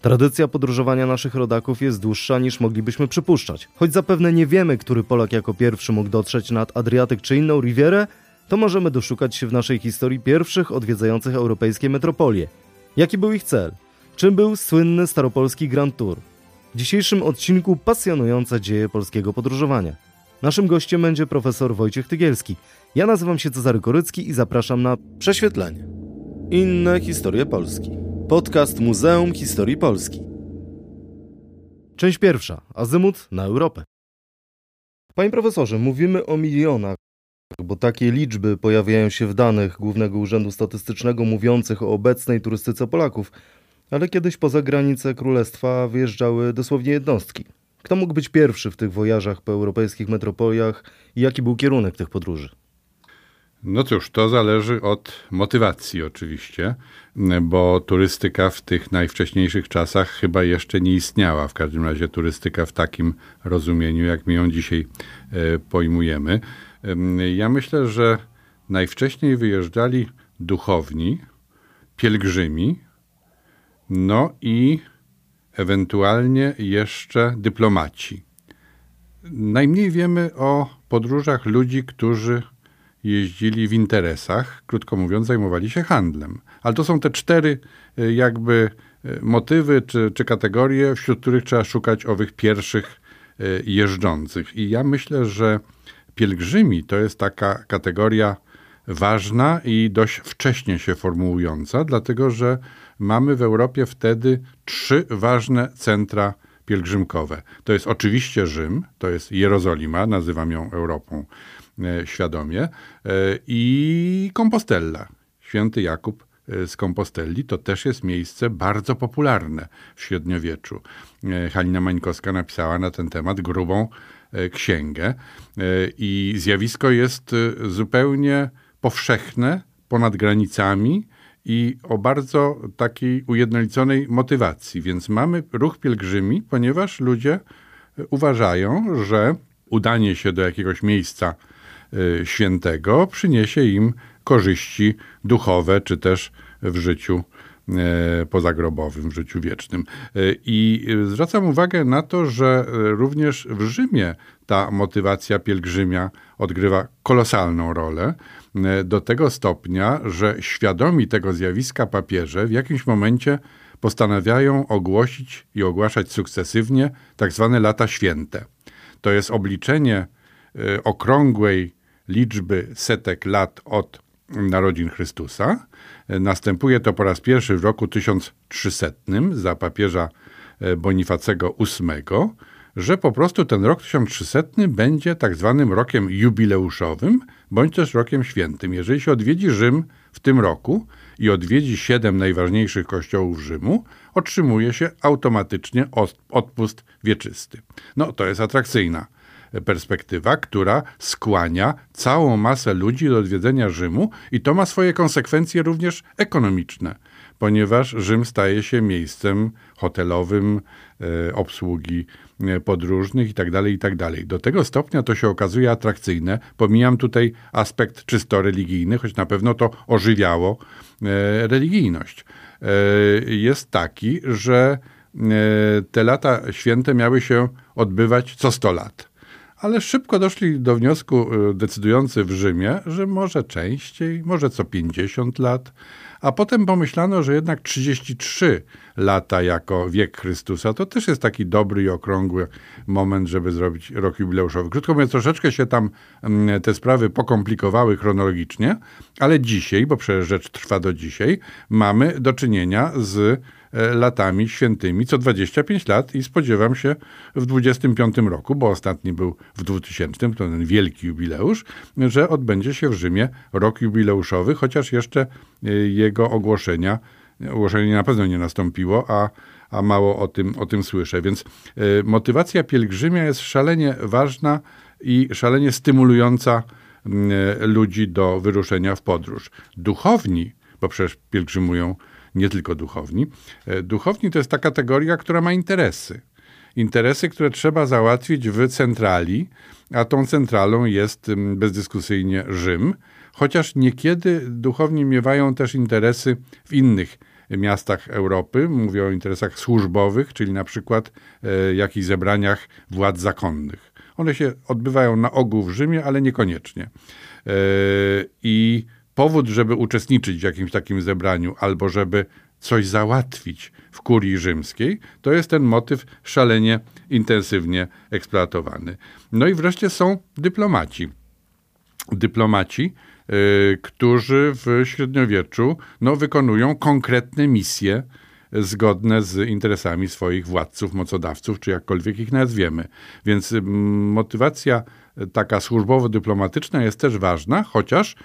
Tradycja podróżowania naszych rodaków jest dłuższa niż moglibyśmy przypuszczać. Choć zapewne nie wiemy, który Polak jako pierwszy mógł dotrzeć nad Adriatyk czy inną Rivierę, to możemy doszukać się w naszej historii pierwszych odwiedzających europejskie metropolie. Jaki był ich cel? Czym był słynny staropolski Grand Tour? W dzisiejszym odcinku pasjonujące dzieje polskiego podróżowania. Naszym gościem będzie profesor Wojciech Tygielski. Ja nazywam się Cezary Korycki i zapraszam na Prześwietlenie. Inne historie Polski. Podcast Muzeum Historii Polski. Część pierwsza. Azymut na Europę. Panie profesorze, mówimy o milionach, bo takie liczby pojawiają się w danych Głównego Urzędu Statystycznego mówiących o obecnej turystyce Polaków, ale kiedyś poza granice królestwa wyjeżdżały dosłownie jednostki. Kto mógł być pierwszy w tych wojażach po europejskich metropoliach i jaki był kierunek tych podróży? No cóż, to zależy od motywacji oczywiście, bo turystyka w tych najwcześniejszych czasach chyba jeszcze nie istniała. W każdym razie turystyka w takim rozumieniu, jak my ją dzisiaj e, pojmujemy. Ja myślę, że najwcześniej wyjeżdżali duchowni, pielgrzymi, no i ewentualnie jeszcze dyplomaci. Najmniej wiemy o podróżach ludzi, którzy jeździli w interesach, krótko mówiąc, zajmowali się handlem. Ale to są te cztery e, jakby e, motywy czy, czy kategorie, wśród których trzeba szukać owych pierwszych e, jeżdżących. I ja myślę, że pielgrzymi to jest taka kategoria ważna i dość wcześnie się formułująca, dlatego że mamy w Europie wtedy trzy ważne centra pielgrzymkowe. To jest oczywiście Rzym, to jest Jerozolima, nazywam ją Europą świadomie, e, i Compostela. Święty Jakub e, z Kompostelli to też jest miejsce bardzo popularne w średniowieczu. Halina Mańkowska napisała na ten temat grubą księgę i zjawisko jest zupełnie powszechne ponad granicami i o bardzo takiej ujednoliconej motywacji. Więc mamy ruch pielgrzymi, ponieważ ludzie e, uważają, że udanie się do jakiegoś miejsca e, świętego przyniesie im korzyści duchowe, czy też w życiu e, pozagrobowym, w życiu wiecznym. I zwracam uwagę na to, że również w Rzymie ta motywacja pielgrzymia odgrywa kolosalną rolę. E, do tego stopnia, że świadomi tego zjawiska papieże w jakimś momencie postanawiają ogłosić i ogłaszać sukcesywnie tak zwane lata święte. To jest obliczenie e, okrągłej liczby setek lat od narodzin Chrystusa. E, następuje to po raz pierwszy w roku 1300 za papieża Bonifacego VIII że po prostu ten rok 1300 będzie tak zwanym rokiem jubileuszowym, bądź też rokiem świętym. Jeżeli się odwiedzi Rzym w tym roku i odwiedzi siedem najważniejszych kościołów Rzymu, otrzymuje się automatycznie odpust wieczysty. No to jest atrakcyjna perspektywa, która skłania całą masę ludzi do odwiedzenia Rzymu i to ma swoje konsekwencje również ekonomiczne, ponieważ Rzym staje się miejscem hotelowym, e, obsługi e, podróżnych itd., tak itd. Tak Do tego stopnia to się okazuje atrakcyjne. Pomijam tutaj aspekt czysto religijny, choć na pewno to ożywiało e, religijność. Jest taki, że te lata święte miały się odbywać co 100 lat ale szybko doszli do wniosku y, decydujący w Rzymie, że może częściej, może co 50 lat, a potem pomyślano, że jednak 33 lata jako wiek Chrystusa to też jest taki dobry i okrągły moment, żeby zrobić rok jubileuszowy. Krótko mówiąc, troszeczkę się tam mm, te sprawy pokomplikowały chronologicznie, ale dzisiaj, bo przecież rzecz trwa do dzisiaj, mamy do czynienia z latami świętymi co 25 lat i spodziewam się w 25 roku, bo ostatni był w 2000, to ten wielki jubileusz, że odbędzie się w Rzymie rok jubileuszowy, chociaż jeszcze e, jego ogłoszenia, ogłoszenie na pewno nie nastąpiło, a a mało o tym, o tym słyszę. Więc y, motywacja pielgrzymia jest szalenie ważna i szalenie stymulująca y, ludzi do wyruszenia w podróż. Duchowni, bo przecież pielgrzymują nie tylko duchowni. E, duchowni to jest ta kategoria, która ma interesy. Interesy, które trzeba załatwić w centrali, a tą centralą jest bezdyskusyjnie Rzym, chociaż niekiedy duchowni miewają też interesy w innych miastach Europy. Mówię o interesach służbowych, czyli na przykład e, jakichś zebraniach władz zakonnych. One się odbywają na ogół w Rzymie, ale niekoniecznie. E, I powód, żeby uczestniczyć w jakimś takim zebraniu albo żeby coś załatwić w kurii rzymskiej, to jest ten motyw szalenie intensywnie eksploatowany. No i wreszcie są dyplomaci. Dyplomaci, y, którzy w średniowieczu no, wykonują konkretne misje zgodne z interesami swoich władców, mocodawców, czy jakkolwiek ich nazwiemy. Więc motywacja taka służbowo-dyplomatyczna jest też ważna, chociaż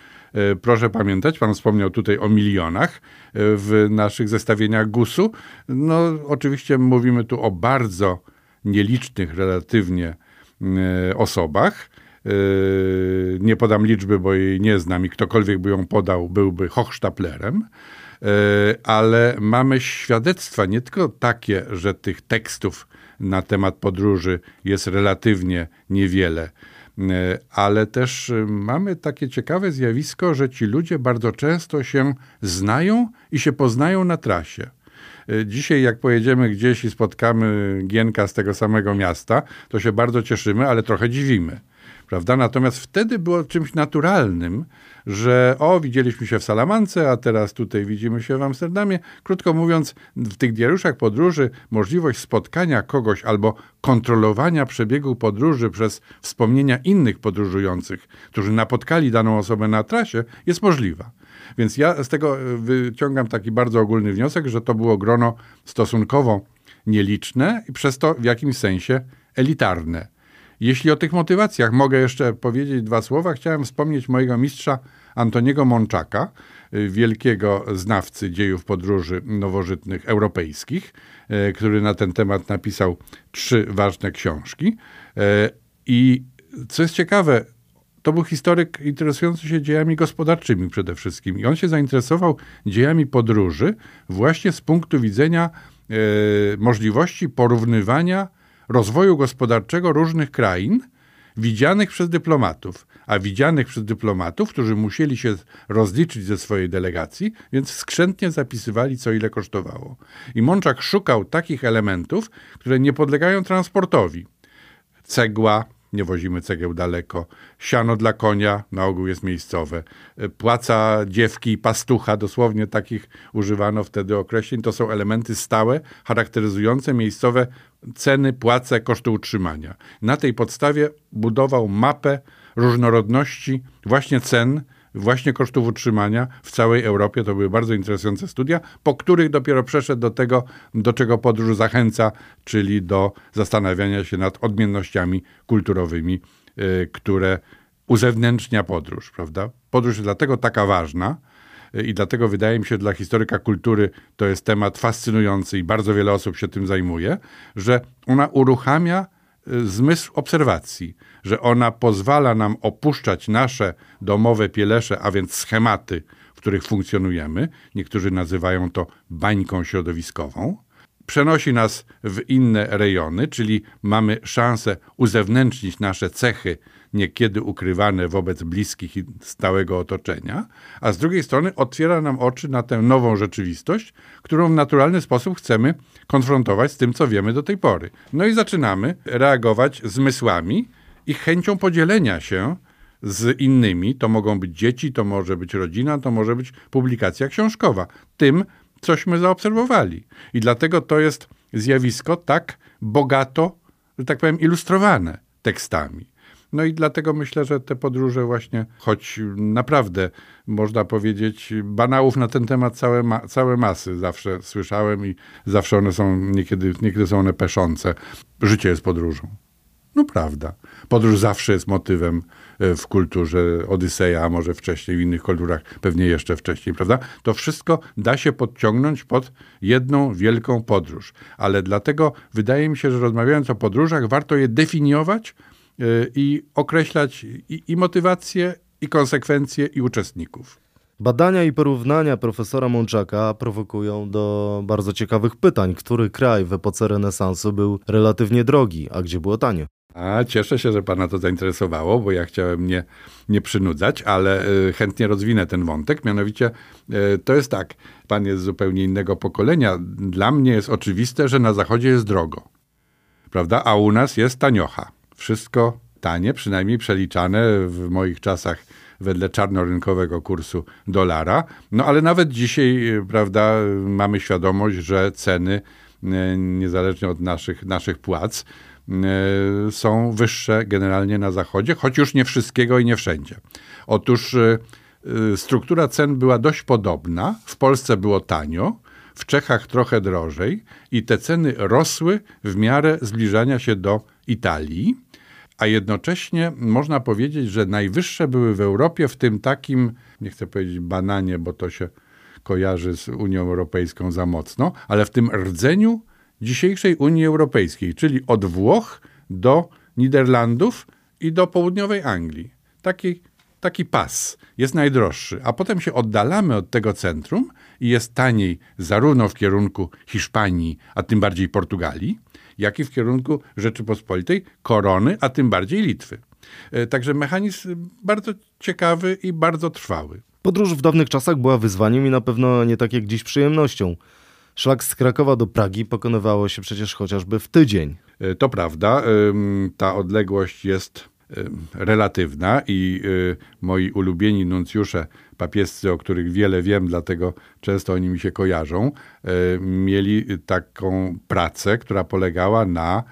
proszę pamiętać, pan wspomniał tutaj o milionach e, w naszych zestawieniach GUS-u. No, oczywiście mówimy tu o bardzo nielicznych relatywnie e, osobach. Nie podam liczby, bo jej nie znam i ktokolwiek by ją podał, byłby Hochstaplerem ale mamy świadectwa nie tylko takie, że tych tekstów na temat podróży jest relatywnie niewiele, E, ale też e, mamy takie ciekawe zjawisko, że ci ludzie bardzo często się znają i się poznają na trasie. E, dzisiaj, jak pojedziemy gdzieś i spotkamy Gienka z tego samego miasta, to się bardzo cieszymy, ale trochę dziwimy prawda? Natomiast wtedy było czymś naturalnym, że o, widzieliśmy się w Salamance, a teraz tutaj widzimy się w Amsterdamie. Krótko mówiąc, w tych diariuszach podróży możliwość spotkania kogoś albo kontrolowania przebiegu podróży przez wspomnienia innych podróżujących, którzy napotkali daną osobę na trasie, jest możliwa. Więc ja z tego wyciągam taki bardzo ogólny wniosek, że to było grono stosunkowo nieliczne i przez to w jakimś sensie elitarne. Jeśli o tych motywacjach mogę jeszcze powiedzieć dwa słowa, chciałem wspomnieć mojego mistrza Antoniego Mączaka, y, wielkiego znawcy dziejów podróży nowożytnych europejskich, y, który na ten temat napisał trzy ważne książki. Y, I co jest ciekawe, to był historyk interesujący się dziejami gospodarczymi przede wszystkim. I on się zainteresował dziejami podróży właśnie z punktu widzenia możliwości porównywania rozwoju gospodarczego różnych krain, widzianych przez dyplomatów, a widzianych przez dyplomatów, którzy musieli się rozliczyć ze swojej delegacji, więc skrzętnie zapisywali, co ile kosztowało. I Mączak szukał takich elementów, które nie podlegają transportowi. Cegła, nie wozimy cegieł daleko. Siano dla konia, na ogół jest miejscowe. Płaca dziewki i pastucha, dosłownie takich używano wtedy określeń. To są elementy stałe, charakteryzujące miejscowe ceny, płace, koszty utrzymania. Na tej podstawie budował mapę różnorodności właśnie cen, właśnie kosztów utrzymania w całej Europie. To były bardzo interesujące studia, po których dopiero przeszedł do tego, do czego podróż zachęca, czyli do zastanawiania się nad odmiennościami kulturowymi, y, które uzewnętrznia podróż, prawda? Podróż jest dlatego taka ważna, i dlatego wydaje mi się, dla historyka kultury to jest temat fascynujący i bardzo wiele osób się tym zajmuje, że ona uruchamia y, zmysł obserwacji, że ona pozwala nam opuszczać nasze domowe pielesze, a więc schematy, w których funkcjonujemy. Niektórzy nazywają to bańką środowiskową. Przenosi nas w inne rejony, czyli mamy szansę uzewnętrznić nasze cechy, niekiedy ukrywane wobec bliskich i stałego otoczenia, a z drugiej strony otwiera nam oczy na tę nową rzeczywistość, którą w naturalny sposób chcemy konfrontować z tym, co wiemy do tej pory. No i zaczynamy reagować zmysłami, i chęcią podzielenia się z innymi. To mogą być dzieci, to może być rodzina, to może być publikacja książkowa. Tym, cośmy zaobserwowali. I dlatego to jest zjawisko tak bogato, że tak powiem, ilustrowane tekstami. No i dlatego myślę, że te podróże właśnie, choć naprawdę można powiedzieć, banałów na ten temat całe, ma, całe masy zawsze słyszałem i zawsze one są, niekiedy, niekiedy są one peszące. Życie jest podróżą. No prawda. Podróż zawsze jest motywem e, w kulturze Odyseja, a może wcześniej w innych kulturach, pewnie jeszcze wcześniej, prawda? To wszystko da się podciągnąć pod jedną wielką podróż. Ale dlatego wydaje mi się, że rozmawiając o podróżach, warto je definiować i określać i, i motywacje, i konsekwencje, i uczestników. Badania i porównania profesora Mączaka prowokują do bardzo ciekawych pytań. Który kraj w epoce renesansu był relatywnie drogi, a gdzie było tanie? A cieszę się, że pana to zainteresowało, bo ja chciałem nie, nie przynudzać, ale y, chętnie rozwinę ten wątek. Mianowicie y, to jest tak, pan jest zupełnie innego pokolenia. Dla mnie jest oczywiste, że na zachodzie jest drogo. Prawda? A u nas jest taniocha. Wszystko tanie, przynajmniej przeliczane w moich czasach wedle czarnorynkowego kursu dolara. No ale nawet dzisiaj, y, prawda, mamy świadomość, że ceny, niezależnie od naszych, naszych płac, E, są wyższe generalnie na zachodzie, choć już nie wszystkiego i nie wszędzie. Otóż e, e, struktura cen była dość podobna. W Polsce było tanio, w Czechach trochę drożej i te ceny rosły w miarę zbliżania się do Italii, a jednocześnie można powiedzieć, że najwyższe były w Europie w tym takim, nie chcę powiedzieć bananie, bo to się kojarzy z Unią Europejską za mocno, ale w tym rdzeniu dzisiejszej Unii Europejskiej, czyli od Włoch do Niderlandów i do południowej Anglii. Taki, taki pas jest najdroższy, a potem się oddalamy od tego centrum i jest taniej zarówno w kierunku Hiszpanii, a tym bardziej Portugalii, jak i w kierunku Rzeczypospolitej, Korony, a tym bardziej Litwy. E, także mechanizm bardzo ciekawy i bardzo trwały. Podróż w dawnych czasach była wyzwaniem i na pewno nie tak jak dziś przyjemnością. Szlak z Krakowa do Pragi pokonywało się przecież chociażby w tydzień. E, to prawda. Ta odległość jest relatywna i e, moi ulubieni nuncjusze papiescy, o których wiele wiem, dlatego często oni mi się kojarzą, e, mieli taką pracę, która polegała na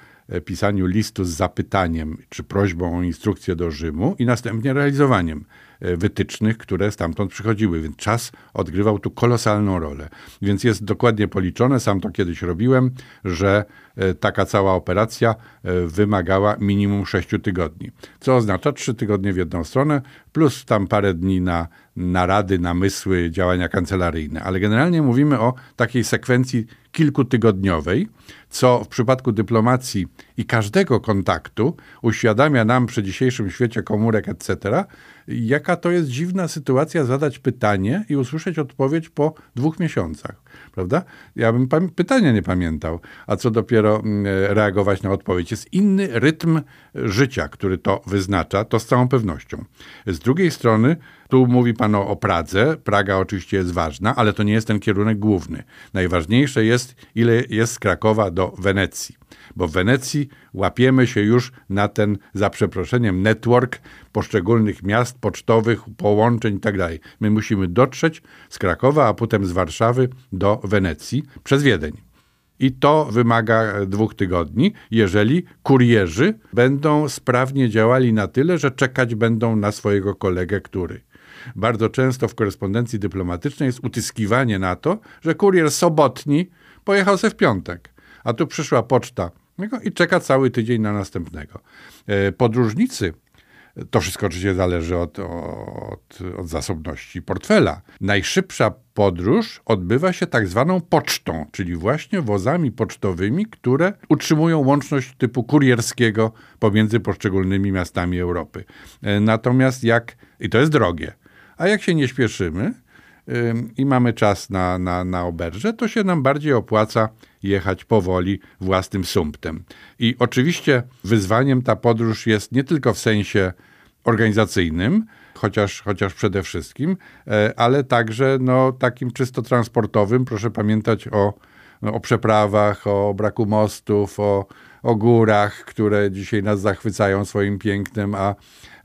pisaniu listu z zapytaniem czy prośbą o instrukcję do Rzymu i następnie realizowaniem. E, wytycznych, które stamtąd przychodziły, więc czas odgrywał tu kolosalną rolę. Więc jest dokładnie policzone, sam to kiedyś robiłem, że e, taka cała operacja e, wymagała minimum 6 tygodni, co oznacza 3 tygodnie w jedną stronę, plus tam parę dni na narady, namysły, działania kancelaryjne. Ale generalnie mówimy o takiej sekwencji kilkutygodniowej, co w przypadku dyplomacji i każdego kontaktu uświadamia nam przy dzisiejszym świecie komórek, etc., jaka to jest dziwna sytuacja zadać pytanie i usłyszeć odpowiedź po dwóch miesiącach, prawda? Ja bym pytania nie pamiętał, a co dopiero mm, reagować na odpowiedź. Jest inny rytm życia, który to wyznacza, to z całą pewnością. Z drugiej strony, tu mówi pan o, o Pradze. Praga oczywiście jest ważna, ale to nie jest ten kierunek główny. Najważniejsze jest, ile jest z Krakowa do Wenecji bo w Wenecji łapiemy się już na ten, za przeproszeniem, network poszczególnych miast pocztowych, połączeń itd. Tak My musimy dotrzeć z Krakowa, a potem z Warszawy do Wenecji przez Wiedeń. I to wymaga dwóch tygodni, jeżeli kurierzy będą sprawnie działali na tyle, że czekać będą na swojego kolegę, który. Bardzo często w korespondencji dyplomatycznej jest utyskiwanie na to, że kurier sobotni pojechał se w piątek, a tu przyszła poczta i czeka cały tydzień na następnego. E, podróżnicy to wszystko oczywiście zależy od, od, od, zasobności portfela. Najszybsza podróż odbywa się tak zwaną pocztą, czyli właśnie wozami pocztowymi, które utrzymują łączność typu kurierskiego pomiędzy poszczególnymi miastami Europy. E, natomiast jak, i to jest drogie, a jak się nie śpieszymy i mamy czas na, na, na oberże, to się nam bardziej opłaca jechać powoli własnym sumptem. I oczywiście wyzwaniem ta podróż jest nie tylko w sensie organizacyjnym, chociaż, chociaż przede wszystkim, e, ale także no, takim czysto transportowym. Proszę pamiętać o, o przeprawach, o braku mostów, o, o górach, które dzisiaj nas zachwycają swoim pięknem, a,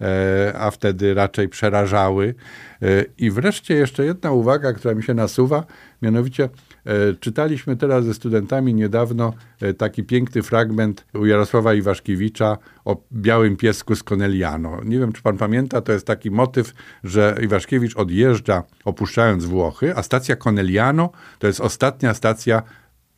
e, a wtedy raczej przerażały. E, I wreszcie jeszcze jedna uwaga, która mi się nasuwa, mianowicie E, czytaliśmy teraz ze studentami niedawno taki piękny fragment u Jarosława Iwaszkiewicza o białym piesku z Corneliano. Nie wiem, czy pan pamięta, to jest taki motyw, że Iwaszkiewicz odjeżdża opuszczając Włochy, a stacja Corneliano to jest ostatnia stacja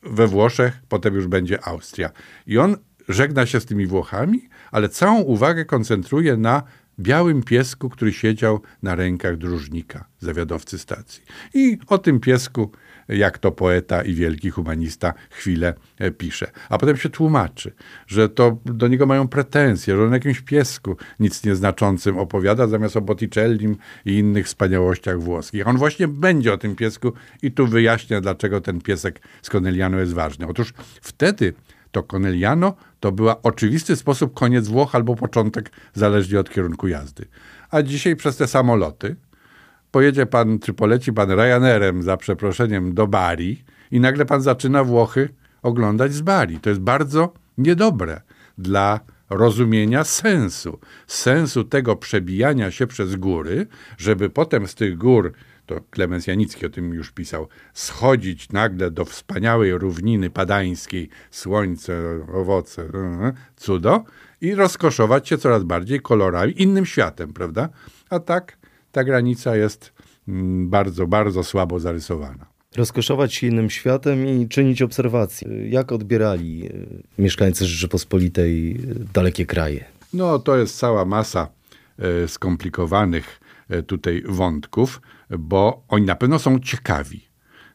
we Włoszech, potem już będzie Austria. I on żegna się z tymi Włochami, ale całą uwagę koncentruje na białym piesku, który siedział na rękach dróżnika, zawiadowcy stacji. I o tym piesku jak to poeta i wielki humanista chwilę e, pisze. A potem się tłumaczy, że to do niego mają pretensje, że on jakimś piesku nic nieznaczącym opowiada, zamiast o Botticellim i innych wspaniałościach włoskich. On właśnie będzie o tym piesku i tu wyjaśnia, dlaczego ten piesek z Corneliano jest ważny. Otóż wtedy to Conegliano to była oczywisty sposób koniec Włoch albo początek, zależnie od kierunku jazdy. A dzisiaj przez te samoloty pojedzie pan, czy poleci pan Ryanerem za przeproszeniem do Bari i nagle pan zaczyna Włochy oglądać z Bari. To jest bardzo niedobre dla rozumienia sensu. Sensu tego przebijania się przez góry, żeby potem z tych gór, to Klemens Janicki o tym już pisał, schodzić nagle do wspaniałej równiny padańskiej, słońce, owoce, cudo i rozkoszować się coraz bardziej kolorami, innym światem, prawda? A tak ta granica jest mm, bardzo, bardzo słabo zarysowana rozkoszować się innym światem i czynić obserwacje. Jak odbierali e, mieszkańcy Rzeczypospolitej e, dalekie kraje? No, to jest cała masa e, skomplikowanych tutaj wątków, bo oni na pewno są ciekawi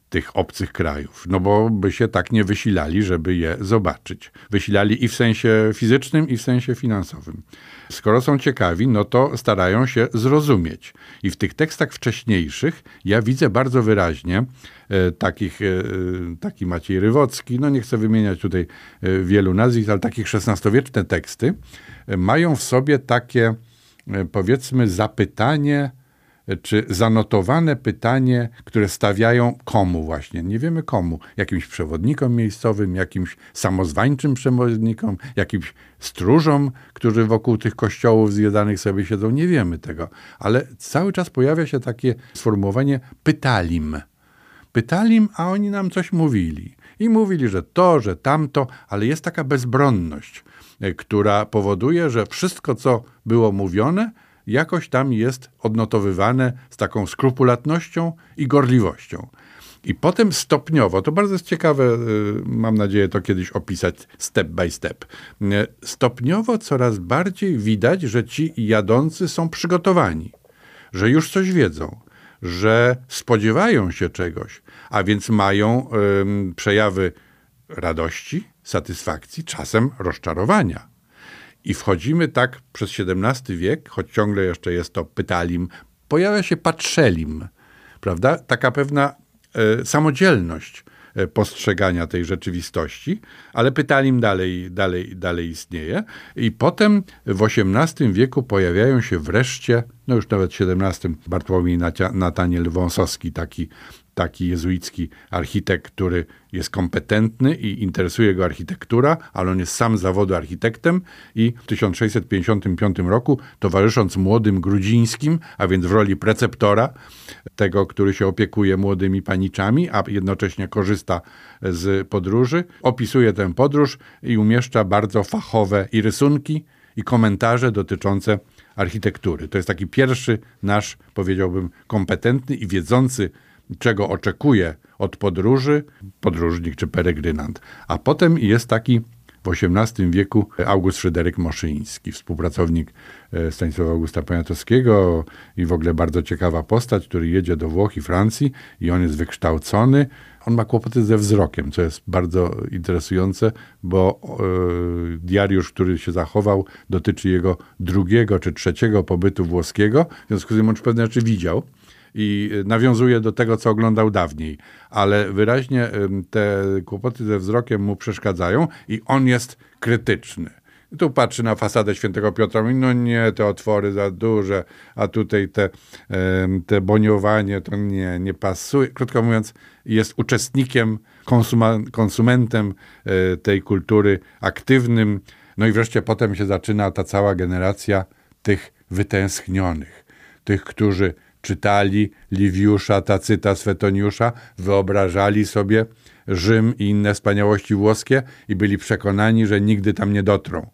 tych obcych krajów, no bo by się tak nie wysilali, żeby je zobaczyć. Wysilali i w sensie fizycznym, i w sensie finansowym. Skoro są ciekawi, no to starają się zrozumieć. I w tych tekstach wcześniejszych ja widzę bardzo wyraźnie e, takich, e, taki Maciej Rywocki, no nie chcę wymieniać tutaj e, wielu nazwisk, ale takich XVI-wieczne teksty e, mają w sobie takie, e, powiedzmy, zapytanie, czy zanotowane pytanie, które stawiają komu właśnie, nie wiemy komu, jakimś przewodnikom miejscowym, jakimś samozwańczym przewodnikom, jakimś stróżom, którzy wokół tych kościołów zwiedzanych sobie siedzą, nie wiemy tego, ale cały czas pojawia się takie sformułowanie pytalim. Pytalim, a oni nam coś mówili. I mówili, że to, że tamto, ale jest taka bezbronność, e, która powoduje, że wszystko, co było mówione, jakoś tam jest odnotowywane z taką skrupulatnością i gorliwością. I potem stopniowo, to bardzo jest ciekawe, y, mam nadzieję to kiedyś opisać step by step. Y, stopniowo coraz bardziej widać, że ci jadący są przygotowani, że już coś wiedzą, że spodziewają się czegoś, a więc mają przejawy radości, satysfakcji, czasem rozczarowania. I wchodzimy tak przez XVII wiek, choć ciągle jeszcze jest to pytalim, pojawia się patrzelim, prawda? Taka pewna e, samodzielność e, postrzegania tej rzeczywistości, ale pytalim dalej, dalej, dalej istnieje. I potem w XVIII wieku pojawiają się wreszcie, no już nawet w XVII, Bartłomiej Nataniel Wąsowski, taki taki jezuicki architekt, który jest kompetentny i interesuje go architektura, ale on jest sam zawodu architektem i w 1655 roku, towarzysząc młodym Grudzińskim, a więc w roli preceptora, tego, który się opiekuje młodymi paniczami, a jednocześnie korzysta z podróży, opisuje tę podróż i umieszcza bardzo fachowe i rysunki, i komentarze dotyczące architektury. To jest taki pierwszy nasz, powiedziałbym, kompetentny i wiedzący czego oczekuje od podróży podróżnik czy peregrynant. A potem jest taki w XVIII wieku August Fryderyk Moszyński, współpracownik e, Stanisława Augusta Poniatowskiego i w ogóle bardzo ciekawa postać, który jedzie do Włoch i Francji i on jest wykształcony. On ma kłopoty ze wzrokiem, co jest bardzo interesujące, bo e, diariusz, który się zachował, dotyczy jego drugiego czy trzeciego pobytu włoskiego, w związku z tym on już pewne rzeczy widział i nawiązuje do tego, co oglądał dawniej, ale wyraźnie te kłopoty ze wzrokiem mu przeszkadzają i on jest krytyczny. Tu patrzy na fasadę świętego Piotra, mówi, no nie, te otwory za duże, a tutaj te, te boniowanie, to nie, nie pasuje. Krótko mówiąc, jest uczestnikiem, konsuma, konsumentem e, tej kultury, aktywnym. No i wreszcie potem się zaczyna ta cała generacja tych wytęsknionych, tych, którzy czytali Liwiusza, Tacyta, Swetoniusza, wyobrażali sobie Rzym i inne wspaniałości włoskie i byli przekonani, że nigdy tam nie dotrą.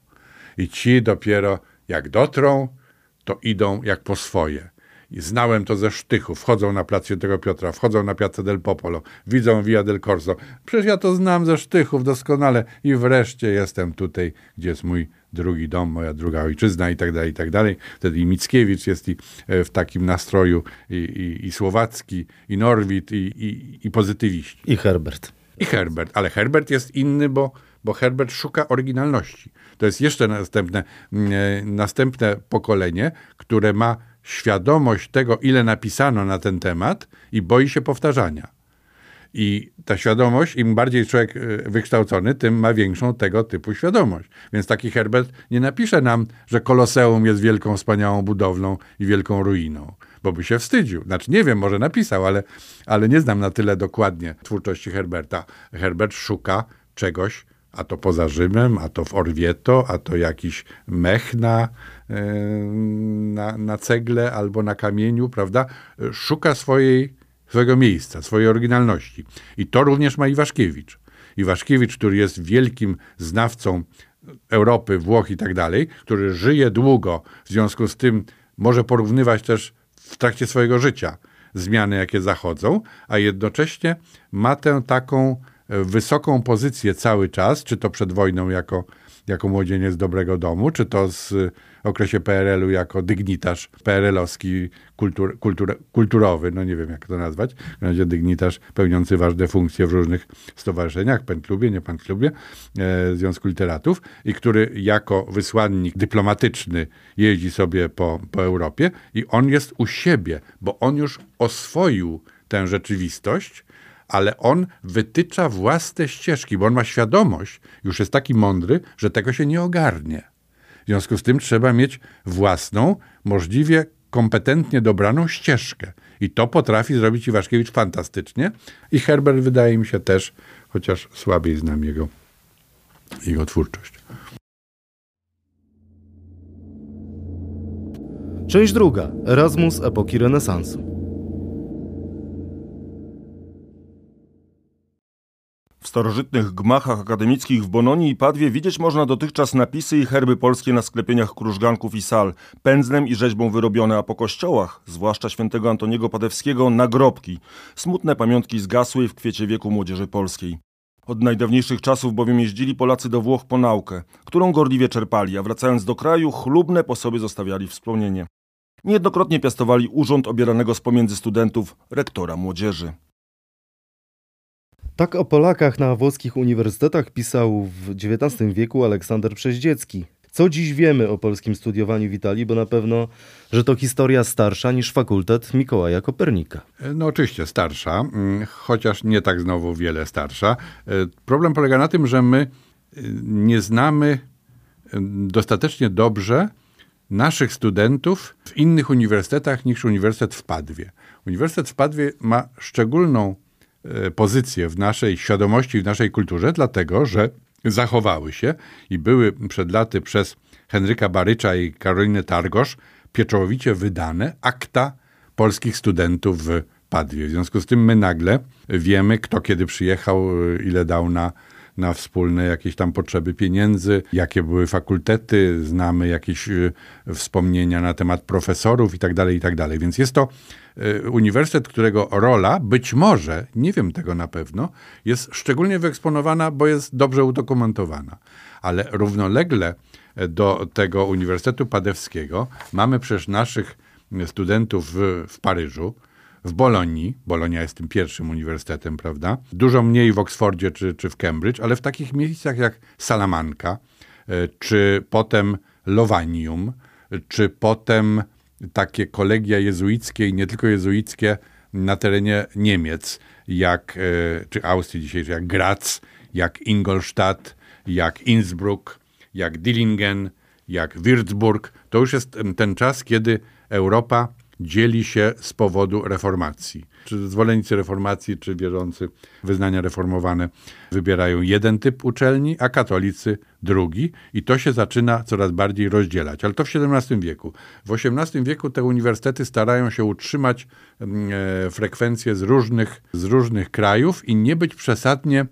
I ci dopiero jak dotrą, to idą jak po swoje. I znałem to ze sztychu. Wchodzą na plac Świętego Piotra, wchodzą na Piazza del Popolo, widzą Via del Corso. Przecież ja to znam ze sztychów doskonale i wreszcie jestem tutaj, gdzie jest mój drugi dom, moja druga ojczyzna i tak dalej, i tak dalej. Wtedy i Mickiewicz jest i e, w takim nastroju, i, i, i Słowacki, i Norwid, i, i, i pozytywiści. I Herbert. I Herbert, ale Herbert jest inny, bo, bo Herbert szuka oryginalności. To jest jeszcze następne, mm, e, następne pokolenie, które ma świadomość tego, ile napisano na ten temat i boi się powtarzania. I ta świadomość, im bardziej człowiek e, wykształcony, tym ma większą tego typu świadomość. Więc taki Herbert nie napisze nam, że Koloseum jest wielką, wspaniałą budowlą i wielką ruiną, bo by się wstydził. Znaczy, nie wiem, może napisał, ale, ale nie znam na tyle dokładnie twórczości Herberta. Herbert szuka czegoś, a to poza Rzymem, a to w Orvieto, a to jakiś mech na, na, na cegle albo na kamieniu, prawda? Szuka swojej, swojego miejsca, swojej oryginalności. I to również ma Iwaszkiewicz. Iwaszkiewicz, który jest wielkim znawcą Europy, Włoch i tak dalej, który żyje długo, w związku z tym może porównywać też w trakcie swojego życia zmiany, jakie zachodzą, a jednocześnie ma tę taką wysoką pozycję cały czas, czy to przed wojną jako, jako młodzieniec dobrego domu, czy to z okresie PRL-u jako dygnitarz PRL-owski kultur, kultur, kulturowy, no nie wiem jak to nazwać, w razie dygnitarz pełniący ważne funkcje w różnych stowarzyszeniach, PEN-klubie, nie PEN-klubie, e, Związku Literatów i który jako wysłannik dyplomatyczny jeździ sobie po, po Europie i on jest u siebie, bo on już oswoił tę rzeczywistość, ale on wytycza własne ścieżki, bo on ma świadomość, już jest taki mądry, że tego się nie ogarnie. W związku z tym trzeba mieć własną, możliwie kompetentnie dobraną ścieżkę. I to potrafi zrobić Iwaszkiewicz fantastycznie. I Herbert wydaje mi się też, chociaż słabiej znam jego, jego twórczość. Część druga. Erasmus epoki renesansu. Starożytnych gmachach akademickich w Bononii i Padwie widzieć można dotychczas napisy i herby polskie na sklepieniach krużganków i sal, pędzlem i rzeźbą wyrobione, a po kościołach, zwłaszcza świętego Antoniego Padewskiego, nagrobki, smutne pamiątki zgasłej w kwiecie wieku młodzieży polskiej. Od najdawniejszych czasów bowiem jeździli Polacy do Włoch po naukę, którą gorliwie czerpali, a wracając do kraju chlubne po sobie zostawiali wspomnienie. Niejednokrotnie piastowali urząd obieranego z pomiędzy studentów rektora młodzieży. Tak o Polakach na włoskich uniwersytetach pisał w XIX wieku Aleksander Przeździecki. Co dziś wiemy o polskim studiowaniu w Italii, bo na pewno, że to historia starsza niż fakultet Mikołaja Kopernika. No oczywiście starsza, mm, chociaż nie tak znowu wiele starsza. E, problem polega na tym, że my e, nie znamy e, dostatecznie dobrze naszych studentów w innych uniwersytetach niż Uniwersytet w Padwie. Uniwersytet w Padwie ma szczególną pozycję w naszej świadomości, w naszej kulturze, dlatego że zachowały się i były przed laty przez Henryka Barycza i Karolinę Targosz pieczołowicie wydane akta polskich studentów w Padwie. W związku z tym my nagle wiemy, kto kiedy przyjechał, e, ile dał na, na wspólne jakieś tam potrzeby pieniędzy, jakie były fakultety, znamy jakieś e, wspomnienia na temat profesorów i tak dalej, i tak. Więc jest to uniwersytet, którego rola być może, nie wiem tego na pewno, jest szczególnie wyeksponowana, bo jest dobrze udokumentowana. Ale równolegle do tego Uniwersytetu Padewskiego mamy przecież naszych studentów w, w Paryżu, w Bolonii, Bolonia jest tym pierwszym uniwersytetem, prawda? Dużo mniej w Oksfordzie czy, czy w Cambridge, ale w takich miejscach jak Salamanca, y, czy potem Lowanium, czy potem takie kolegia jezuickie i nie tylko jezuickie na terenie Niemiec, jak, e, czy Austrii dzisiejszej, jak Graz, jak Ingolstadt, jak Innsbruck, jak Dillingen, jak Würzburg. To już jest ten czas, kiedy Europa dzieli się z powodu reformacji. Czy zwolennicy reformacji, czy wierzący wyznania reformowane wybierają jeden typ uczelni, a katolicy drugi i to się zaczyna coraz bardziej rozdzielać. Ale to w XVII wieku. W XVIII wieku te uniwersytety starają się utrzymać mm, e, frekwencje z różnych, z różnych krajów i nie być przesadnie,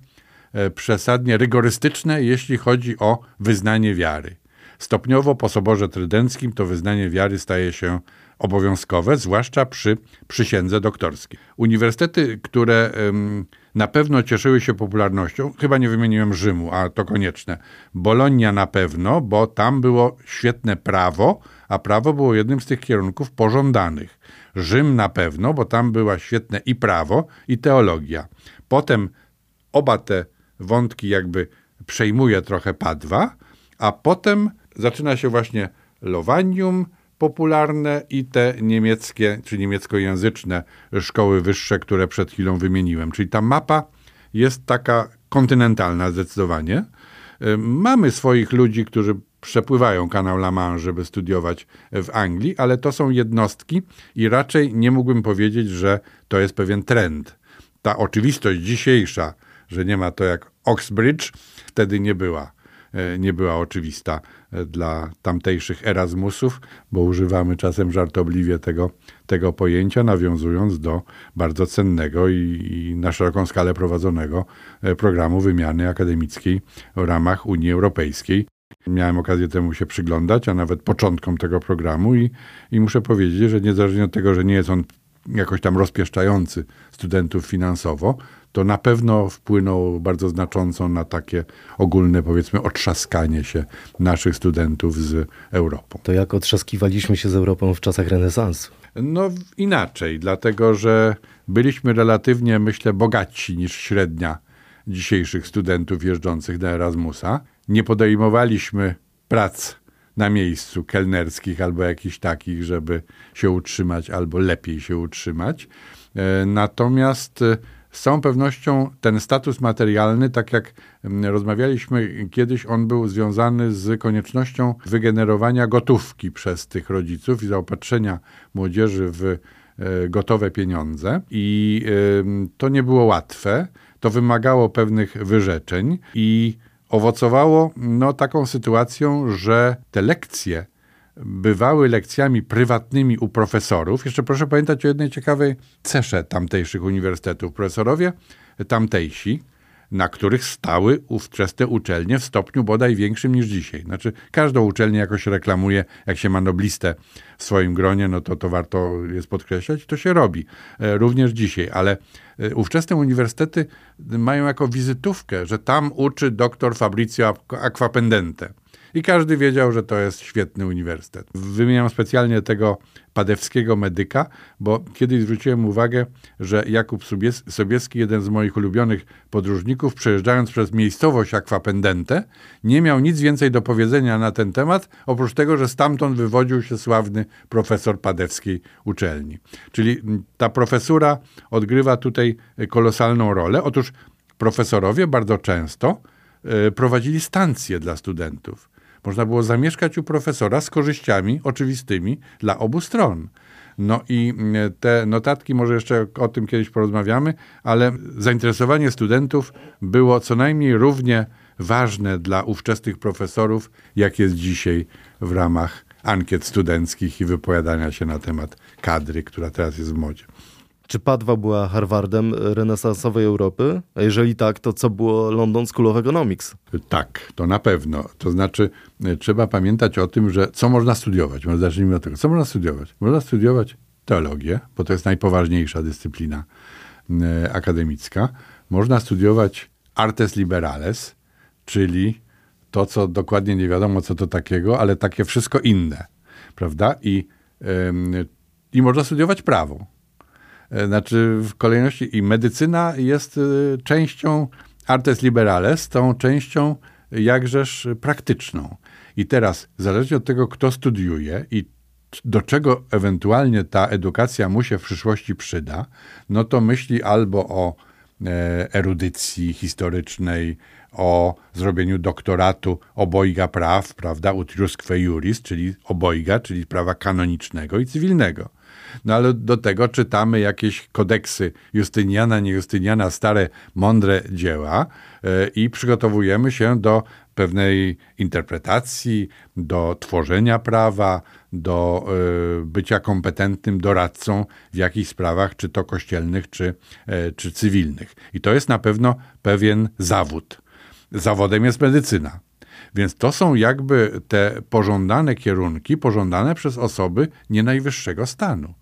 e, przesadnie rygorystyczne, jeśli chodzi o wyznanie wiary. Stopniowo po Soborze Trydenckim to wyznanie wiary staje się obowiązkowe, zwłaszcza przy przysiędze doktorskiej. Uniwersytety, które na pewno cieszyły się popularnością, chyba nie wymieniłem Rzymu, a to konieczne. Bolonia na pewno, bo tam było świetne prawo, a prawo było jednym z tych kierunków pożądanych. Rzym na pewno, bo tam była świetne i prawo, i teologia. Potem oba te wątki jakby przejmuje trochę Padwa, a potem zaczyna się właśnie Lowanium, popularne i te niemieckie, czy niemieckojęzyczne szkoły wyższe, które przed chwilą wymieniłem. Czyli ta mapa jest taka kontynentalna zdecydowanie. Mamy swoich ludzi, którzy przepływają kanał La Manche, żeby studiować w Anglii, ale to są jednostki i raczej nie mógłbym powiedzieć, że to jest pewien trend. Ta oczywistość dzisiejsza, że nie ma to jak Oxbridge, wtedy nie była, nie była oczywista e, dla tamtejszych Erasmusów, bo używamy czasem żartobliwie tego, tego pojęcia, nawiązując do bardzo cennego i, i na szeroką skalę prowadzonego e, programu wymiany akademickiej w ramach Unii Europejskiej. Miałem okazję temu się przyglądać, a nawet początkom tego programu i, i muszę powiedzieć, że niezależnie od tego, że nie jest on jakoś tam rozpieszczający studentów finansowo, to na pewno wpłynął bardzo znacząco na takie ogólne, powiedzmy, otrzaskanie się naszych studentów z Europą. To jak otrzaskiwaliśmy się z Europą w czasach renesansu? No inaczej, dlatego że byliśmy relatywnie, myślę, bogatsi niż średnia dzisiejszych studentów jeżdżących na Erasmusa. Nie podejmowaliśmy prac na miejscu kelnerskich albo jakichś takich, żeby się utrzymać albo lepiej się utrzymać. E, natomiast e, z całą pewnością ten status materialny, tak jak rozmawialiśmy kiedyś, on był związany z koniecznością wygenerowania gotówki przez tych rodziców i zaopatrzenia młodzieży w e, gotowe pieniądze. I to nie było łatwe. To wymagało pewnych wyrzeczeń i owocowało no, taką sytuacją, że te lekcje bywały lekcjami prywatnymi u profesorów. Jeszcze proszę pamiętać o jednej ciekawej cesze tamtejszych uniwersytetów. Profesorowie tamtejsi, na których stały ówczesne uczelnie w stopniu bodaj większym niż dzisiaj. Znaczy, każdą uczelnię jakoś reklamuje, jak się ma noblistę w swoim gronie, no to to warto jest podkreślać to się robi e, również dzisiaj, ale e, ówczesne uniwersytety mają jako wizytówkę, że tam uczy doktor Fabrizio Aquapendente. I każdy wiedział, że to jest świetny uniwersytet. Wymieniam specjalnie tego padewskiego medyka, bo kiedyś zwróciłem uwagę, że Jakub Sobieski, jeden z moich ulubionych podróżników, przejeżdżając przez miejscowość Akwapendente, nie miał nic więcej do powiedzenia na ten temat, oprócz tego, że stamtąd wywodził się sławny profesor padewskiej uczelni. Czyli ta profesura odgrywa tutaj kolosalną rolę. Otóż profesorowie bardzo często e, prowadzili stacje dla studentów. Można było zamieszkać u profesora z korzyściami oczywistymi dla obu stron. No i mm, te notatki, może jeszcze o tym kiedyś porozmawiamy, ale zainteresowanie studentów było co najmniej równie ważne dla ówczesnych profesorów, jak jest dzisiaj w ramach ankiet studenckich i wypowiadania się na temat kadry, która teraz jest w modzie. Czy Padwa była Harvardem renesansowej Europy? A jeżeli tak, to co było London School of Economics? Tak, to na pewno. To znaczy, e, trzeba pamiętać o tym, że co można studiować. Może zacznijmy od tego. Co można studiować? Można studiować teologię, bo to jest najpoważniejsza dyscyplina e, akademicka. Można studiować artes liberales, czyli to, co dokładnie nie wiadomo, co to takiego, ale takie wszystko inne, prawda? I, i można studiować prawo znaczy w kolejności i medycyna jest e, częścią artes liberales, tą częścią jakżeż praktyczną. I teraz, zależnie od tego, kto studiuje i do czego ewentualnie ta edukacja mu się w przyszłości przyda, no to myśli albo o e, erudycji historycznej, o zrobieniu doktoratu obojga praw, prawda, utriusque juris, czyli obojga, czyli prawa kanonicznego i cywilnego. No ale do tego czytamy jakieś kodeksy Justyniana, nie Justyniana, stare, mądre dzieła e, i przygotowujemy się do pewnej interpretacji, do tworzenia prawa, do y, bycia kompetentnym doradcą w jakichś sprawach, czy to kościelnych, czy, y, czy cywilnych. I to jest na pewno pewien zawód. Zawodem jest medycyna. Więc to są jakby te pożądane kierunki, pożądane przez osoby nie najwyższego stanu.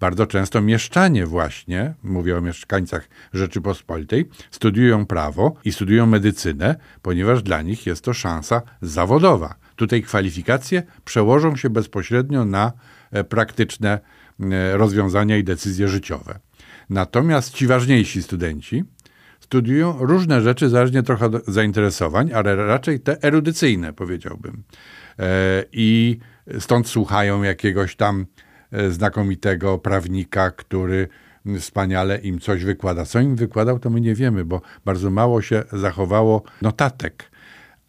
Bardzo często mieszczanie właśnie, mówię o mieszkańcach Rzeczypospolitej, studiują prawo i studiują medycynę, ponieważ dla nich jest to szansa zawodowa. Tutaj kwalifikacje przełożą się bezpośrednio na e, praktyczne e, rozwiązania i decyzje życiowe. Natomiast ci ważniejsi studenci studiują różne rzeczy, zależnie trochę od zainteresowań, ale raczej te erudycyjne, powiedziałbym. E, I stąd słuchają jakiegoś tam znakomitego prawnika, który wspaniale im coś wykłada. Co im wykładał, to my nie wiemy, bo bardzo mało się zachowało notatek.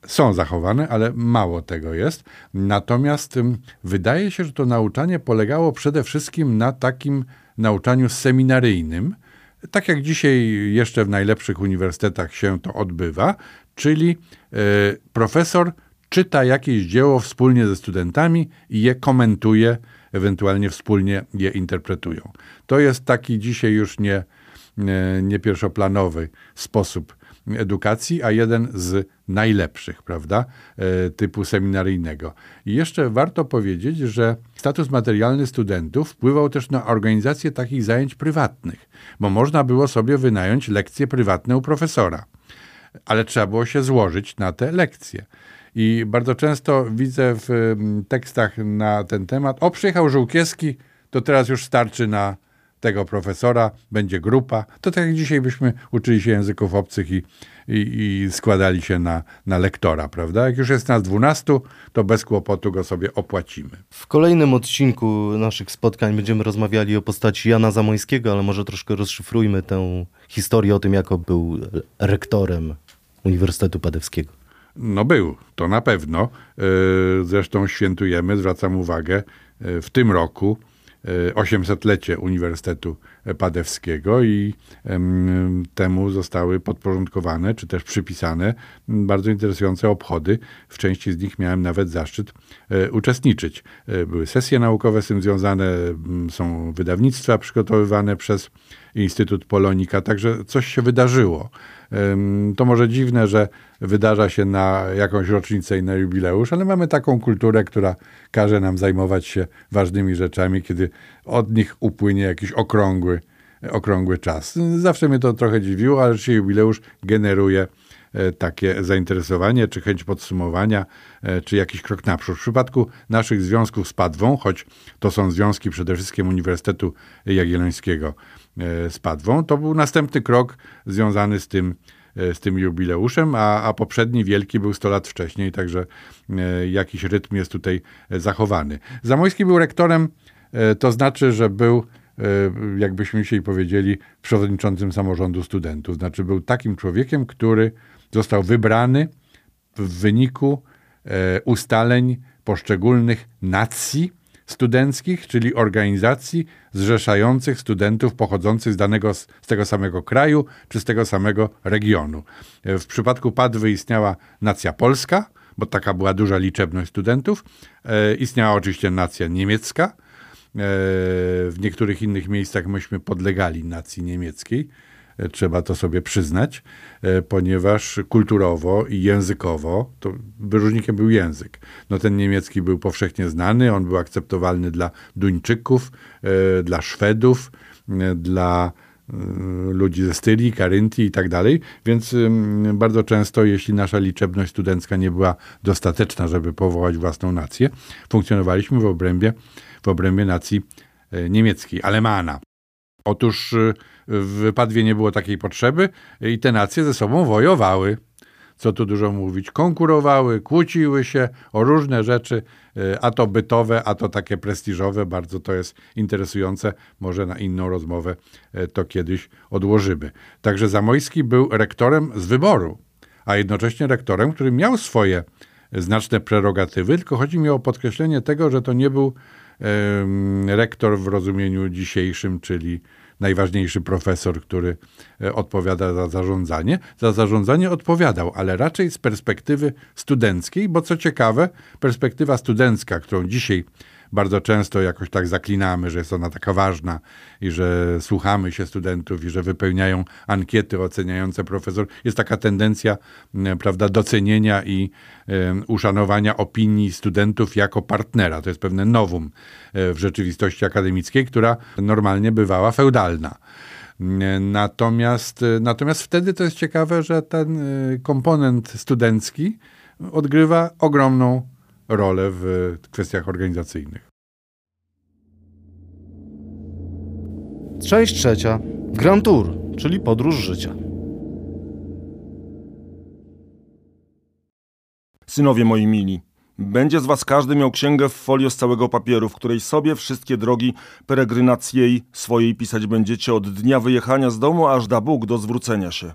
Są zachowane, ale mało tego jest. Natomiast wydaje się, że to nauczanie polegało przede wszystkim na takim nauczaniu seminaryjnym, tak jak dzisiaj jeszcze w najlepszych uniwersytetach się to odbywa, czyli e, profesor czyta jakieś dzieło wspólnie ze studentami i je komentuje, ewentualnie wspólnie je interpretują. To jest taki dzisiaj już nie, nie, nie pierwszoplanowy sposób edukacji, a jeden z najlepszych, prawda, e, typu seminaryjnego. I jeszcze warto powiedzieć, że status materialny studentów wpływał też na organizację takich zajęć prywatnych, bo można było sobie wynająć lekcje prywatne u profesora, ale trzeba było się złożyć na te lekcje. I bardzo często widzę w mm, tekstach na ten temat, o przyjechał Żółkiewski, to teraz już starczy na tego profesora, będzie grupa. To tak jak dzisiaj byśmy uczyli się języków obcych i, i, i, składali się na, na lektora, prawda? Jak już jest nas dwunastu, to bez kłopotu go sobie opłacimy. W kolejnym odcinku naszych spotkań będziemy rozmawiali o postaci Jana Zamońskiego, ale może troszkę rozszyfrujmy tę historię o tym, jak był rektorem Uniwersytetu Padewskiego. No był, to na pewno. E, zresztą świętujemy, zwracam uwagę, e, w tym roku 800-lecie Uniwersytetu Padewskiego i temu zostały podporządkowane, czy też przypisane bardzo interesujące obchody. W części z nich miałem nawet zaszczyt uczestniczyć. Były sesje naukowe z tym związane, są wydawnictwa przygotowywane przez Instytut Polonika, także coś się wydarzyło. To może dziwne, że wydarza się na jakąś rocznicę i na jubileusz, ale mamy taką kulturę, która każe nam zajmować się ważnymi rzeczami, kiedy od nich upłynie jakiś okrągły, okrągły czas. Zawsze mnie to trochę dziwiło, ale się jubileusz generuje e, takie zainteresowanie, czy chęć podsumowania, e, czy jakiś krok naprzód. W przypadku naszych związków z Padwą, choć to są związki przede wszystkim Uniwersytetu Jagiellońskiego z Padwą, to był następny krok związany z tym, E, z tym jubileuszem, a, a poprzedni wielki był 100 lat wcześniej, także e, jakiś rytm jest tutaj e, zachowany. Zamojski był rektorem, to znaczy, że był jakbyśmy dzisiaj powiedzieli, przewodniczącym samorządu studentów. Znaczy, był takim człowiekiem, który został wybrany w wyniku ustaleń poszczególnych nacji studenckich, czyli organizacji zrzeszających studentów pochodzących z danego, z tego samego kraju czy z tego samego regionu. W przypadku Padwy istniała nacja polska, bo taka była duża liczebność studentów. E, istniała oczywiście nacja niemiecka. E, w niektórych innych miejscach myśmy podlegali nacji niemieckiej trzeba to sobie przyznać, e, ponieważ kulturowo i językowo to wyróżnikiem był język. No ten niemiecki był powszechnie znany, on był akceptowalny dla Duńczyków, e, dla Szwedów, e, dla ludzi ze Styrii, Karyntii i tak dalej, więc bardzo często, jeśli nasza liczebność studencka nie była dostateczna, żeby powołać własną nację, funkcjonowaliśmy w obrębie, w obrębie nacji niemieckiej, alemana. Otóż w Padwie nie było takiej potrzeby i te nacje ze sobą wojowały. Co tu dużo mówić, konkurowały, kłóciły się o różne rzeczy, e, a to bytowe, a to takie prestiżowe. Bardzo to jest interesujące. Może na inną rozmowę e, to kiedyś odłożymy. Także Zamojski był rektorem z wyboru, a jednocześnie rektorem, który miał swoje znaczne prerogatywy, tylko chodzi mi o podkreślenie tego, że to nie był rektor w rozumieniu dzisiejszym, czyli najważniejszy profesor, który e, odpowiada za zarządzanie. Za zarządzanie odpowiadał, ale raczej z perspektywy studenckiej, bo co ciekawe, perspektywa studencka, którą dzisiaj bardzo często jakoś tak zaklinamy, że jest ona taka ważna i że słuchamy się studentów i że wypełniają ankiety oceniające profesor. Jest taka tendencja, prawda, docenienia i uszanowania opinii studentów jako partnera. To jest pewne nowum e, w rzeczywistości akademickiej, która normalnie bywała feudalna. Natomiast, natomiast wtedy to jest ciekawe, że ten e, komponent studencki odgrywa ogromną rolę w kwestiach organizacyjnych. Część trzecia. Grand Tour, czyli podróż życia. Synowie moi mili, Będzie z was każdy miał księgę w folio z całego papieru, w której sobie wszystkie drogi peregrynacji swojej pisać będziecie od dnia wyjechania z domu aż da Bóg do zwrócenia się.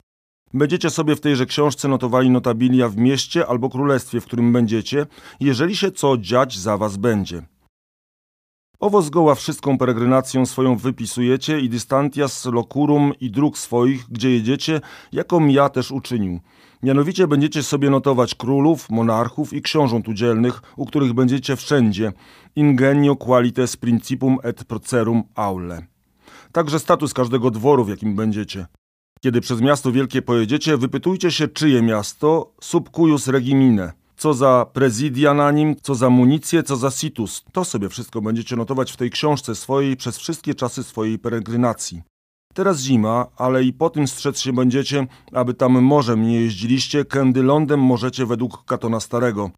Będziecie sobie w tejże książce notowali notabilia w mieście albo królestwie, w którym będziecie, jeżeli się co dziać za was będzie. Owo zgoła wszystką peregrinacją swoją wypisujecie i distantias locurum i dróg swoich, gdzie jedziecie, jaką ja też uczynił. Mianowicie będziecie sobie notować królów, monarchów i książąt udzielnych, u których będziecie wszędzie. Ingenio qualites principum et procerum aule. Także status każdego dworu, w jakim będziecie. Kiedy przez miasto wielkie pojedziecie, wypytujcie się, czyje miasto, sub cuius regimine. Co za prezydia na nim, co za municję, co za situs. To sobie wszystko będziecie notować w tej książce swojej przez wszystkie czasy swojej peregrinacji. Teraz zima, ale i po tym strzec się będziecie, aby tam morzem nie jeździliście, kędy lądem możecie według Katona Starego.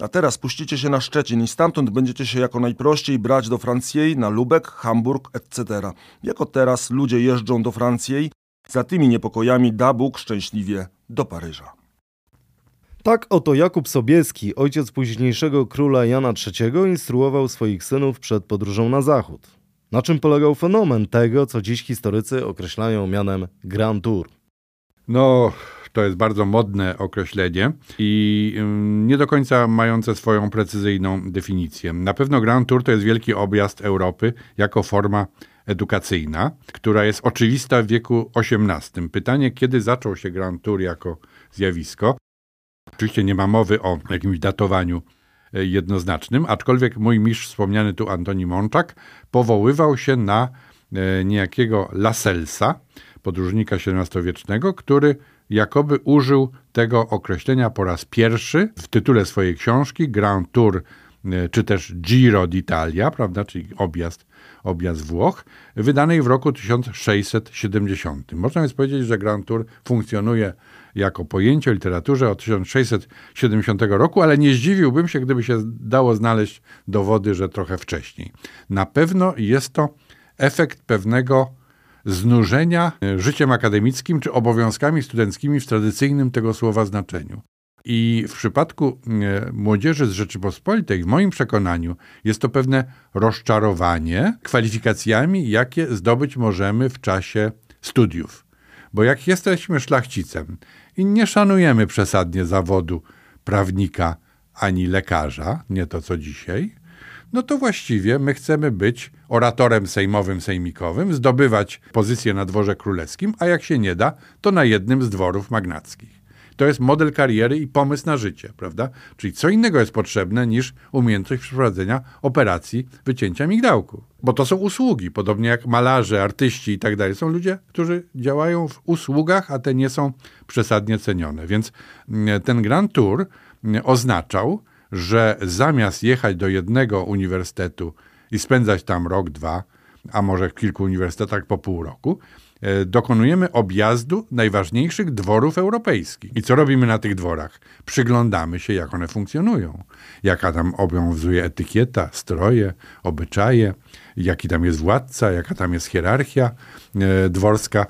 A teraz puścicie się na Szczecin i stamtąd będziecie się jako najprościej brać do Francji, na Lubek, Hamburg, etc. Jako teraz ludzie jeżdżą do Francji, za tymi niepokojami da Bóg szczęśliwie do Paryża. Tak oto Jakub Sobieski, ojciec późniejszego króla Jana III, instruował swoich synów przed podróżą na zachód. Na czym polegał fenomen tego, co dziś historycy określają mianem Grand Tour? No, to jest bardzo modne określenie i nie do końca mające swoją precyzyjną definicję. Na pewno Grand Tour to jest wielki objazd Europy jako forma edukacyjna, która jest oczywista w wieku XVIII. Pytanie, kiedy zaczął się Grand Tour jako zjawisko? Oczywiście nie ma mowy o jakimś datowaniu e, jednoznacznym, aczkolwiek mój mistrz, wspomniany tu Antoni Mączak, powoływał się na e, niejakiego Laselsa, podróżnika XVII-wiecznego, który jakoby użył tego określenia po raz pierwszy w tytule swojej książki Grand Tour e, czy też Giro d'Italia, prawda, czyli objazd, objazd Włoch, wydanej w roku 1670. Można więc powiedzieć, że Grand Tour funkcjonuje jako pojęcie o literaturze od 1670 roku, ale nie zdziwiłbym się, gdyby się dało znaleźć dowody, że trochę wcześniej. Na pewno jest to efekt pewnego znużenia życiem akademickim czy obowiązkami studenckimi w tradycyjnym tego słowa znaczeniu. I w przypadku e, młodzieży z Rzeczypospolitej, w moim przekonaniu, jest to pewne rozczarowanie kwalifikacjami, jakie zdobyć możemy w czasie studiów. Bo jak jesteśmy szlachcicem i nie szanujemy przesadnie zawodu prawnika ani lekarza, nie to co dzisiaj, no to właściwie my chcemy być oratorem sejmowym, sejmikowym, zdobywać pozycję na dworze królewskim, a jak się nie da, to na jednym z dworów magnackich. To jest model kariery i pomysł na życie, prawda? Czyli co innego jest potrzebne niż umiejętność przeprowadzenia operacji wycięcia migdałku. Bo to są usługi, podobnie jak malarze, artyści i tak dalej. Są ludzie, którzy działają w usługach, a te nie są przesadnie cenione. Więc mm, ten Grand Tour mm, oznaczał, że zamiast jechać do jednego uniwersytetu i spędzać tam rok, dwa, a może w kilku uniwersytetach po pół roku, dokonujemy objazdu najważniejszych dworów europejskich. I co robimy na tych dworach? Przyglądamy się, jak one funkcjonują. Jaka tam obowiązuje etykieta, stroje, obyczaje, jaki tam jest władca, jaka tam jest hierarchia e, dworska.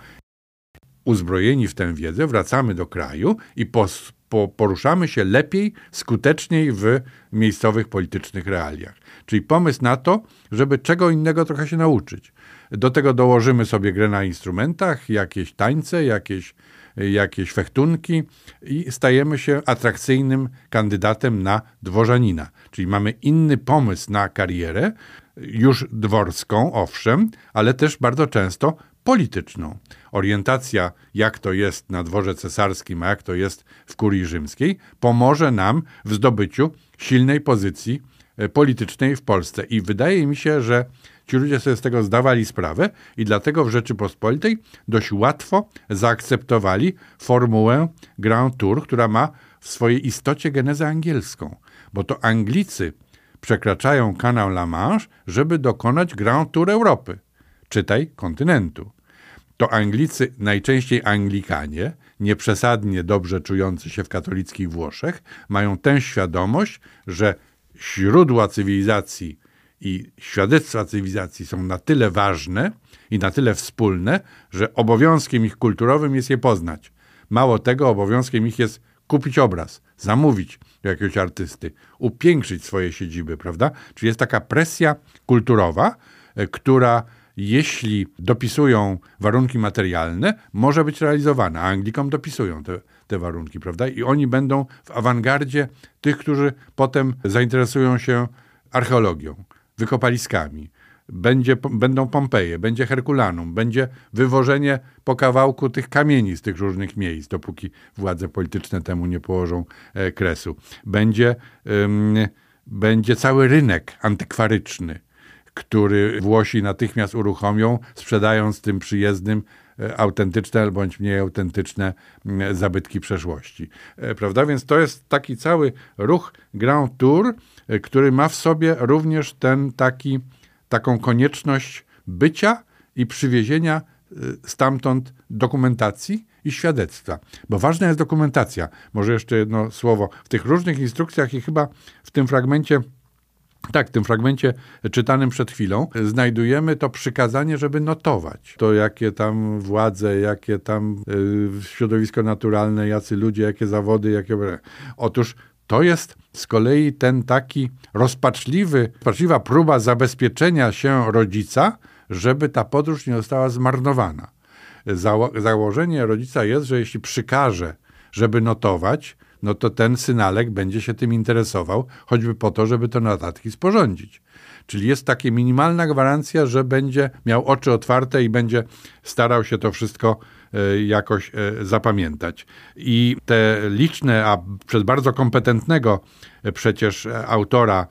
Uzbrojeni w tę wiedzę wracamy do kraju i po, po, poruszamy się lepiej, skuteczniej w miejscowych politycznych realiach. Czyli pomysł na to, żeby czego innego trochę się nauczyć. Do tego dołożymy sobie grę na instrumentach, jakieś tańce, jakieś, jakieś fechtunki i stajemy się atrakcyjnym kandydatem na dworzanina. Czyli mamy inny pomysł na karierę, już dworską, owszem, ale też bardzo często polityczną. Orientacja, jak to jest na dworze cesarskim, a jak to jest w kurii rzymskiej, pomoże nam w zdobyciu silnej pozycji e, politycznej w Polsce. I wydaje mi się, że Ci ludzie sobie z tego zdawali sprawę i dlatego w Rzeczypospolitej dość łatwo zaakceptowali formułę Grand Tour, która ma w swojej istocie genezę angielską, bo to Anglicy przekraczają kanał La Manche, żeby dokonać Grand Tour Europy, czytaj kontynentu. To Anglicy, najczęściej Anglikanie, nieprzesadnie dobrze czujący się w katolickich Włoszech, mają tę świadomość, że źródła cywilizacji i świadectwa cywilizacji są na tyle ważne i na tyle wspólne, że obowiązkiem ich kulturowym jest je poznać. Mało tego, obowiązkiem ich jest kupić obraz, zamówić jakiegoś artysty, upiększyć swoje siedziby, prawda? Czyli jest taka presja kulturowa, e, która jeśli dopisują warunki materialne, może być realizowana. A Anglikom dopisują te, te warunki, prawda? I oni będą w awangardzie tych, którzy potem zainteresują się archeologią, wykopaliskami. Będzie, będą Pompeje, będzie Herkulanum, będzie wywożenie po kawałku tych kamieni z tych różnych miejsc, dopóki władze polityczne temu nie położą e, kresu. Będzie, będzie cały rynek antykwaryczny który Włosi natychmiast uruchomią, sprzedając tym przyjezdnym e, autentyczne bądź mniej autentyczne zabytki przeszłości. E, prawda? Więc to jest taki cały ruch Grand Tour, który ma w sobie również ten taki, taką konieczność bycia i przywiezienia stamtąd dokumentacji i świadectwa. Bo ważna jest dokumentacja. Może jeszcze jedno słowo. W tych różnych instrukcjach i chyba w tym fragmencie tak, w tym fragmencie czytanym przed chwilą znajdujemy to przykazanie, żeby notować to, jakie tam władze, jakie tam y, środowisko naturalne, jacy ludzie, jakie zawody, jakie. Otóż to jest z kolei ten taki rozpaczliwy, rozpaczliwa próba zabezpieczenia się rodzica, żeby ta podróż nie została zmarnowana. Zało założenie rodzica jest, że jeśli przykaże, żeby notować, no to ten synalek będzie się tym interesował, choćby po to, żeby to notatki sporządzić. Czyli jest taka minimalna gwarancja, że będzie miał oczy otwarte i będzie starał się to wszystko jakoś e, zapamiętać. I te liczne, a przez bardzo kompetentnego e, przecież autora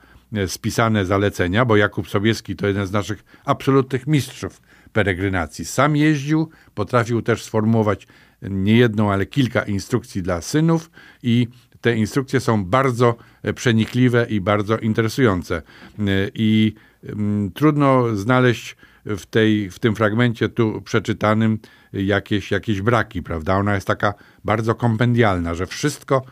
spisane zalecenia, bo Jakub Sobieski to jeden z naszych absolutnych mistrzów peregrynacji. Sam jeździł, potrafił też sformułować nie jedną, ale kilka instrukcji dla synów i te instrukcje są bardzo e, przenikliwe i bardzo interesujące. E, I mm, trudno znaleźć w, tej, w tym fragmencie tu przeczytanym jakieś, jakieś braki, prawda? Ona jest taka bardzo kompendialna, że wszystko,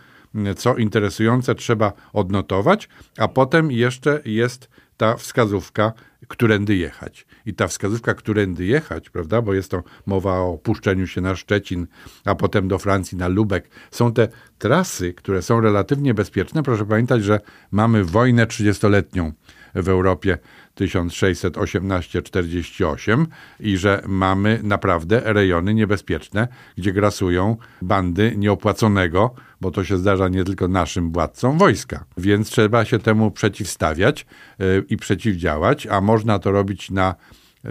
co interesujące, trzeba odnotować, a potem jeszcze jest ta wskazówka, którędy jechać. I ta wskazówka, którędy jechać, prawda, bo jest to mowa o opuszczeniu się na Szczecin, a potem do Francji, na Lubek, są te trasy, które są relatywnie bezpieczne. Proszę pamiętać, że mamy wojnę 30-letnią w Europie 1618-48 i że mamy naprawdę rejony niebezpieczne, gdzie grasują bandy nieopłaconego, bo to się zdarza nie tylko naszym władcom wojska. Więc trzeba się temu przeciwstawiać yy, i przeciwdziałać, a można to robić na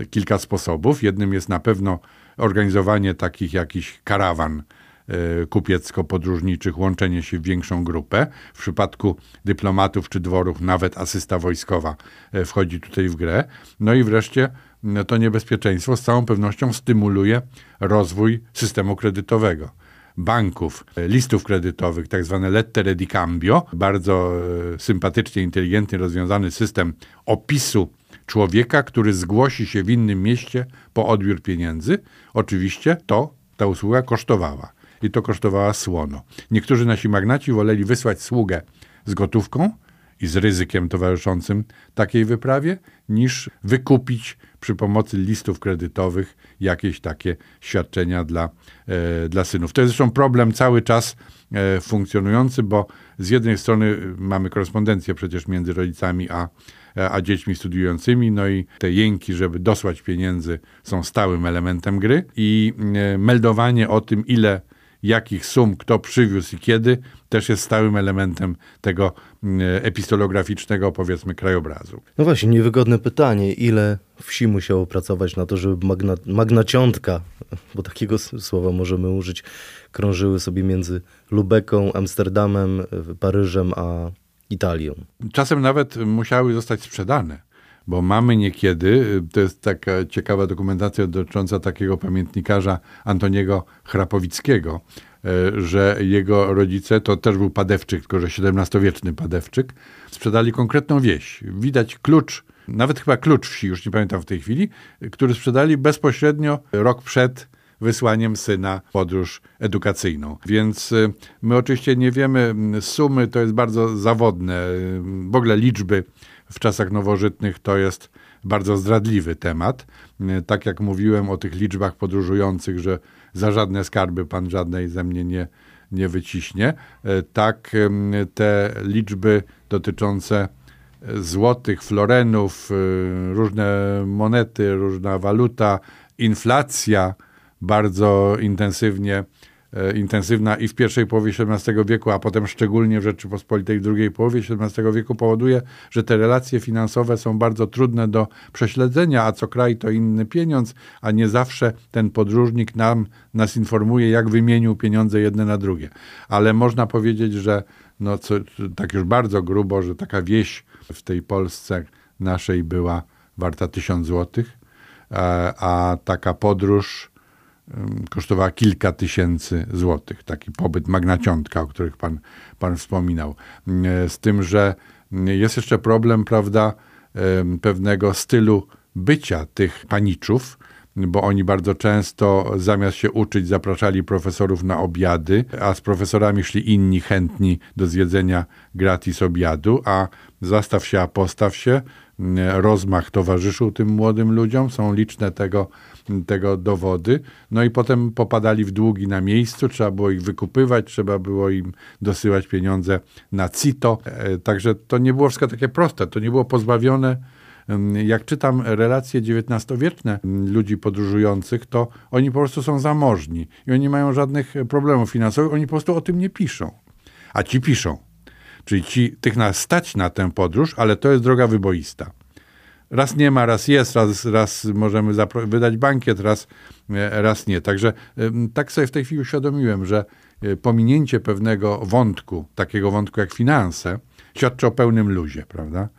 kilka sposobów. Jednym jest na pewno organizowanie takich jakichś karawan E, kupiecko-podróżniczych, łączenie się w większą grupę. W przypadku dyplomatów czy dworów nawet asysta wojskowa e, wchodzi tutaj w grę. No i wreszcie to niebezpieczeństwo z całą pewnością stymuluje rozwój systemu kredytowego banków, e, listów kredytowych, tak zwane lettere di cambio, bardzo sympatycznie, inteligentnie rozwiązany system opisu człowieka, który zgłosi się w innym mieście po odbiór pieniędzy. Oczywiście to ta usługa kosztowała i to kosztowała słono. Niektórzy nasi magnaci woleli wysłać sługę z gotówką i z ryzykiem towarzyszącym takiej wyprawie, niż wykupić przy pomocy listów kredytowych jakieś takie świadczenia dla, e, dla synów. To jest zresztą problem cały czas e, funkcjonujący, bo z jednej strony mamy korespondencję przecież między rodzicami a, a dziećmi studiującymi, no i te jęki, żeby dosłać pieniędzy są stałym elementem gry i e, meldowanie o tym, ile jakich sum kto przywiózł i kiedy, też jest stałym elementem tego mm, epistolograficznego, powiedzmy, krajobrazu. No właśnie, niewygodne pytanie. Ile wsi musiało pracować na to, żeby magna, magnaciątka, bo takiego słowa możemy użyć, krążyły sobie między Lubeką, Amsterdamem, Paryżem a Italią. Czasem nawet musiały zostać sprzedane bo mamy niekiedy, to jest taka ciekawa dokumentacja dotycząca takiego pamiętnikarza Antoniego Chrapowickiego, e, że jego rodzice, to też był padewczyk, tylko że XVII-wieczny padewczyk, sprzedali konkretną wieś. Widać klucz, nawet chyba klucz wsi, już nie pamiętam w tej chwili, który sprzedali bezpośrednio rok przed wysłaniem syna w podróż edukacyjną. Więc e, my oczywiście nie wiemy sumy, to jest bardzo zawodne, w ogóle liczby w czasach nowożytnych to jest bardzo zdradliwy temat. Tak jak mówiłem o tych liczbach podróżujących, że za żadne skarby pan żadnej ze mnie nie, nie wyciśnie, tak te liczby dotyczące złotych, florenów, różne monety, różna waluta, inflacja bardzo intensywnie E, intensywna i w pierwszej połowie XVII wieku, a potem szczególnie w Rzeczypospolitej w drugiej połowie XVII wieku powoduje, że te relacje finansowe są bardzo trudne do prześledzenia, a co kraj to inny pieniądz, a nie zawsze ten podróżnik nam, nas informuje, jak wymienił pieniądze jedne na drugie. Ale można powiedzieć, że no co, tak już bardzo grubo, że taka wieś w tej Polsce naszej była warta tysiąc złotych, a, a taka podróż kosztowała kilka tysięcy złotych. Taki pobyt magnaciątka, o których pan, pan wspominał. Z tym, że jest jeszcze problem, prawda, pewnego stylu bycia tych paniczów, bo oni bardzo często zamiast się uczyć zapraszali profesorów na obiady, a z profesorami szli inni chętni do zjedzenia gratis obiadu, a zastaw się, a postaw się, rozmach towarzyszył tym młodym ludziom, są liczne tego tego dowody. No i potem popadali w długi na miejscu, trzeba było ich wykupywać, trzeba było im dosyłać pieniądze na CITO. E, także to nie było wszystko takie proste, to nie było pozbawione. Jak czytam relacje XIX-wieczne ludzi podróżujących, to oni po prostu są zamożni i oni mają żadnych problemów finansowych, oni po prostu o tym nie piszą. A ci piszą. Czyli ci, tych nas stać na tę podróż, ale to jest droga wyboista raz nie ma, raz jest, raz, raz możemy wydać bankiet, raz, e, raz nie. Także tak sobie w tej chwili uświadomiłem, że e, pominięcie pewnego wątku, takiego wątku jak finanse, świadczy o pełnym luzie, prawda?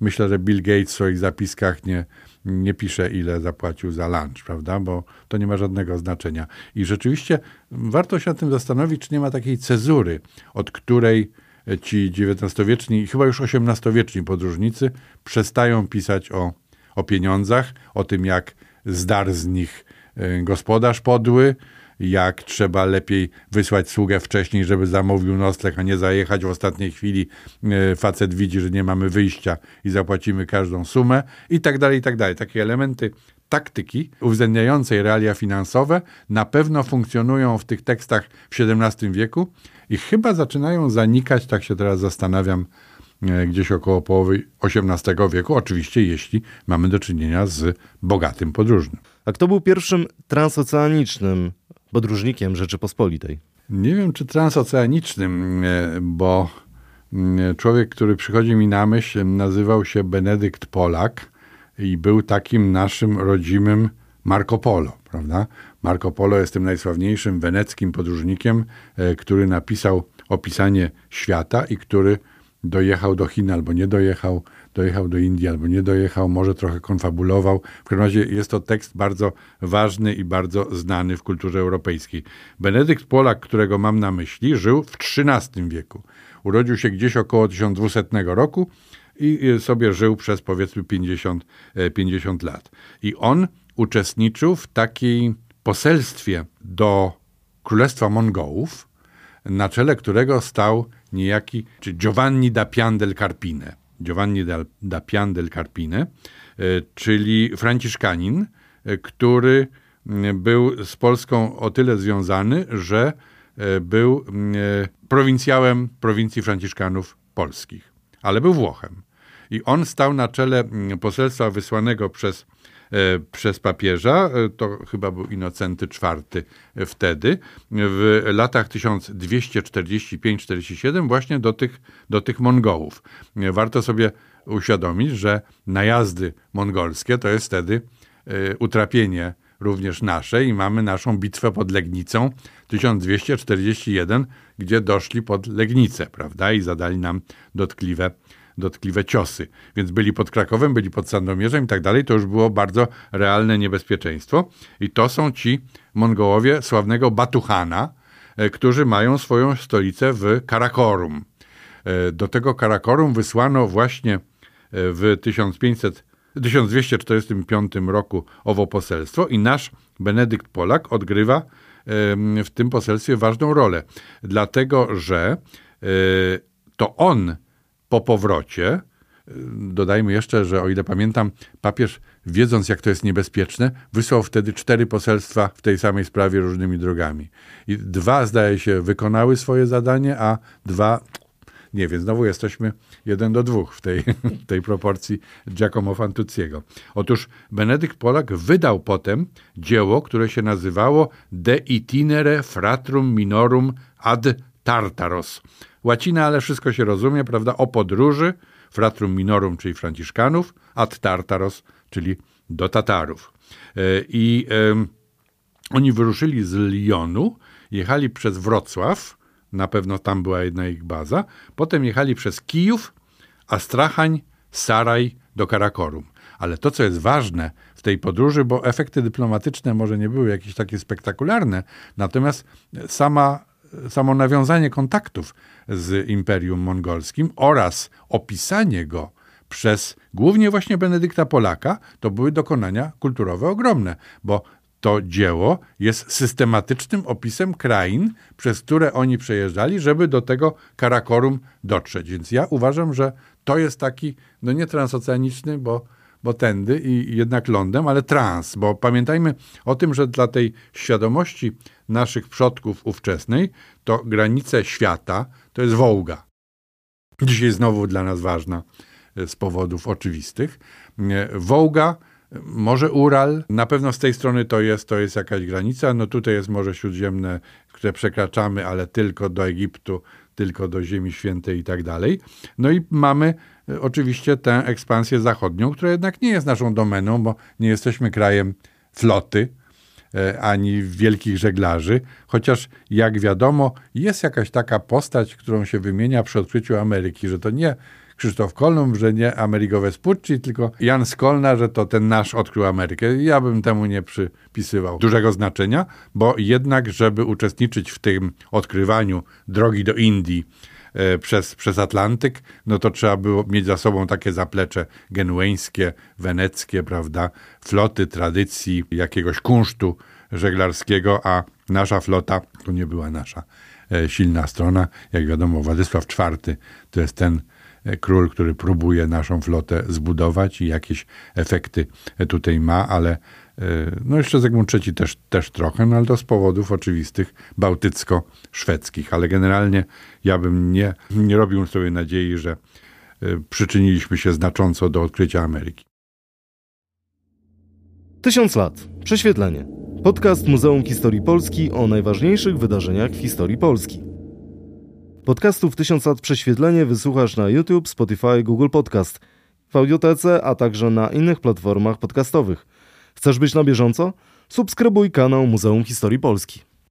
Myślę, że Bill Gates w swoich zapiskach nie, nie pisze, ile zapłacił za lunch, prawda? Bo to nie ma żadnego znaczenia. I rzeczywiście warto się nad tym zastanowić, czy nie ma takiej cezury, od której ci XIX-wieczni chyba już XVIII-wieczni podróżnicy przestają pisać o, o pieniądzach, o tym, jak zdar z nich e, gospodarz podły, jak trzeba lepiej wysłać sługę wcześniej, żeby zamówił nocleg, a nie zajechać w ostatniej chwili. E, facet widzi, że nie mamy wyjścia i zapłacimy każdą sumę i tak dalej, i tak dalej. Takie elementy taktyki uwzględniającej realia finansowe na pewno funkcjonują w tych tekstach w XVII wieku i chyba zaczynają zanikać, tak się teraz zastanawiam, e, gdzieś około połowy XVIII wieku, oczywiście jeśli mamy do czynienia z bogatym podróżnym. A kto był pierwszym transoceanicznym podróżnikiem Rzeczypospolitej? Nie wiem, czy transoceanicznym, e, bo mm, człowiek, który przychodzi mi na myśl, nazywał się Benedykt Polak i był takim naszym rodzimym Marco Polo, prawda? Marco Polo jest tym najsławniejszym weneckim podróżnikiem, e, który napisał opisanie świata i który dojechał do Chin albo nie dojechał, dojechał do Indii albo nie dojechał, może trochę konfabulował. W każdym razie jest to tekst bardzo ważny i bardzo znany w kulturze europejskiej. Benedykt Polak, którego mam na myśli, żył w XIII wieku. Urodził się gdzieś około 1200 roku i sobie żył przez powiedzmy 50, 50 e, lat. I on uczestniczył w takiej poselstwie do Królestwa Mongołów, na czele którego stał niejaki czy Giovanni da Pian del Carpine. Giovanni da Pian del Carpine, e, czyli franciszkanin, e, który był z Polską o tyle związany, że był prowincjałem prowincji franciszkanów polskich, ale był Włochem. I on stał na czele poselstwa wysłanego przez, e, przez papieża, e, to chyba był Inocenty IV wtedy, w latach 1245-47 właśnie do tych, do tych Mongołów. Warto sobie uświadomić, że najazdy mongolskie to jest wtedy e, utrapienie również nasze i mamy naszą bitwę pod Legnicą 1241, gdzie doszli pod Legnicę, prawda, i zadali nam dotkliwe dotkliwe ciosy. Więc byli pod Krakowem, byli pod Sandomierzem i tak dalej. To już było bardzo realne niebezpieczeństwo. I to są ci Mongołowie sławnego Batuhana, e, którzy mają swoją stolicę w Karakorum. E, do tego Karakorum wysłano właśnie e, w 1500 1245 roku owo poselstwo i nasz Benedykt Polak odgrywa w tym poselstwie ważną rolę, dlatego że to on po powrocie dodajmy jeszcze, że o ile pamiętam, papież, wiedząc jak to jest niebezpieczne, wysłał wtedy cztery poselstwa w tej samej sprawie różnymi drogami. I dwa, zdaje się, wykonały swoje zadanie, a dwa nie, więc znowu jesteśmy jeden do dwóch w tej, tej proporcji Giacomo Fantucciego. Otóż Benedykt Polak wydał potem dzieło, które się nazywało De itinere fratrum minorum ad Tartaros. Łacina, ale wszystko się rozumie, prawda? O podróży, fratrum minorum, czyli Franciszkanów, ad Tartaros, czyli do Tatarów. E, I oni wyruszyli z Lyonu, jechali przez Wrocław, na pewno tam była jedna ich baza. Potem jechali przez Kijów, Astrachań, Saraj do Karakorum. Ale to, co jest ważne w tej podróży, bo efekty dyplomatyczne może nie były jakieś takie spektakularne, natomiast sama, samo nawiązanie kontaktów z Imperium Mongolskim oraz opisanie go przez głównie właśnie Benedykta Polaka, to były dokonania kulturowe ogromne, bo to dzieło jest systematycznym opisem krain, przez które oni przejeżdżali, żeby do tego Karakorum dotrzeć. Więc ja uważam, że to jest taki, no nie transoceaniczny, bo, bo tędy i jednak lądem, ale trans, bo pamiętajmy o tym, że dla tej świadomości naszych przodków ówczesnej, to granice świata to jest Wołga. Dzisiaj znowu dla nas ważna e, z powodów oczywistych. E, Wołga może Ural, na pewno z tej strony to jest, to jest jakaś granica. No tutaj jest Morze Śródziemne, które przekraczamy, ale tylko do Egiptu, tylko do Ziemi Świętej i tak dalej. No i mamy e, oczywiście tę ekspansję zachodnią, która jednak nie jest naszą domeną, bo nie jesteśmy krajem floty, ani wielkich żeglarzy, chociaż jak wiadomo, jest jakaś taka postać, którą się wymienia przy odkryciu Ameryki, że to nie Krzysztof Kolumb, że nie Amerigo Vespucci, tylko Jan Skolna, że to ten nasz odkrył Amerykę. Ja bym temu nie przypisywał dużego znaczenia, bo jednak, żeby uczestniczyć w tym odkrywaniu drogi do Indii, e, przez, przez Atlantyk, no to trzeba było mieć za sobą takie zaplecze genueńskie, weneckie, prawda, floty, tradycji, jakiegoś kunsztu żeglarskiego, a nasza flota to nie była nasza e, silna strona. Jak wiadomo, Władysław IV to jest ten E, król, który próbuje naszą flotę zbudować i jakieś efekty tutaj ma, ale e, no jeszcze Zygmunt III też, też trochę, no ale to z powodów oczywistych bałtycko-szwedzkich. Ale generalnie ja bym nie, nie robił sobie nadziei, że e, przyczyniliśmy się znacząco do odkrycia Ameryki. Tysiąc lat. Prześwietlenie. Podcast Muzeum Historii Polski o najważniejszych wydarzeniach w historii Polski. Podcastów 1000 lat prześwietlenie wysłuchasz na YouTube, Spotify, Google Podcast, w audiotece, a także na innych platformach podcastowych. Chcesz być na bieżąco? Subskrybuj kanał Muzeum Historii Polski.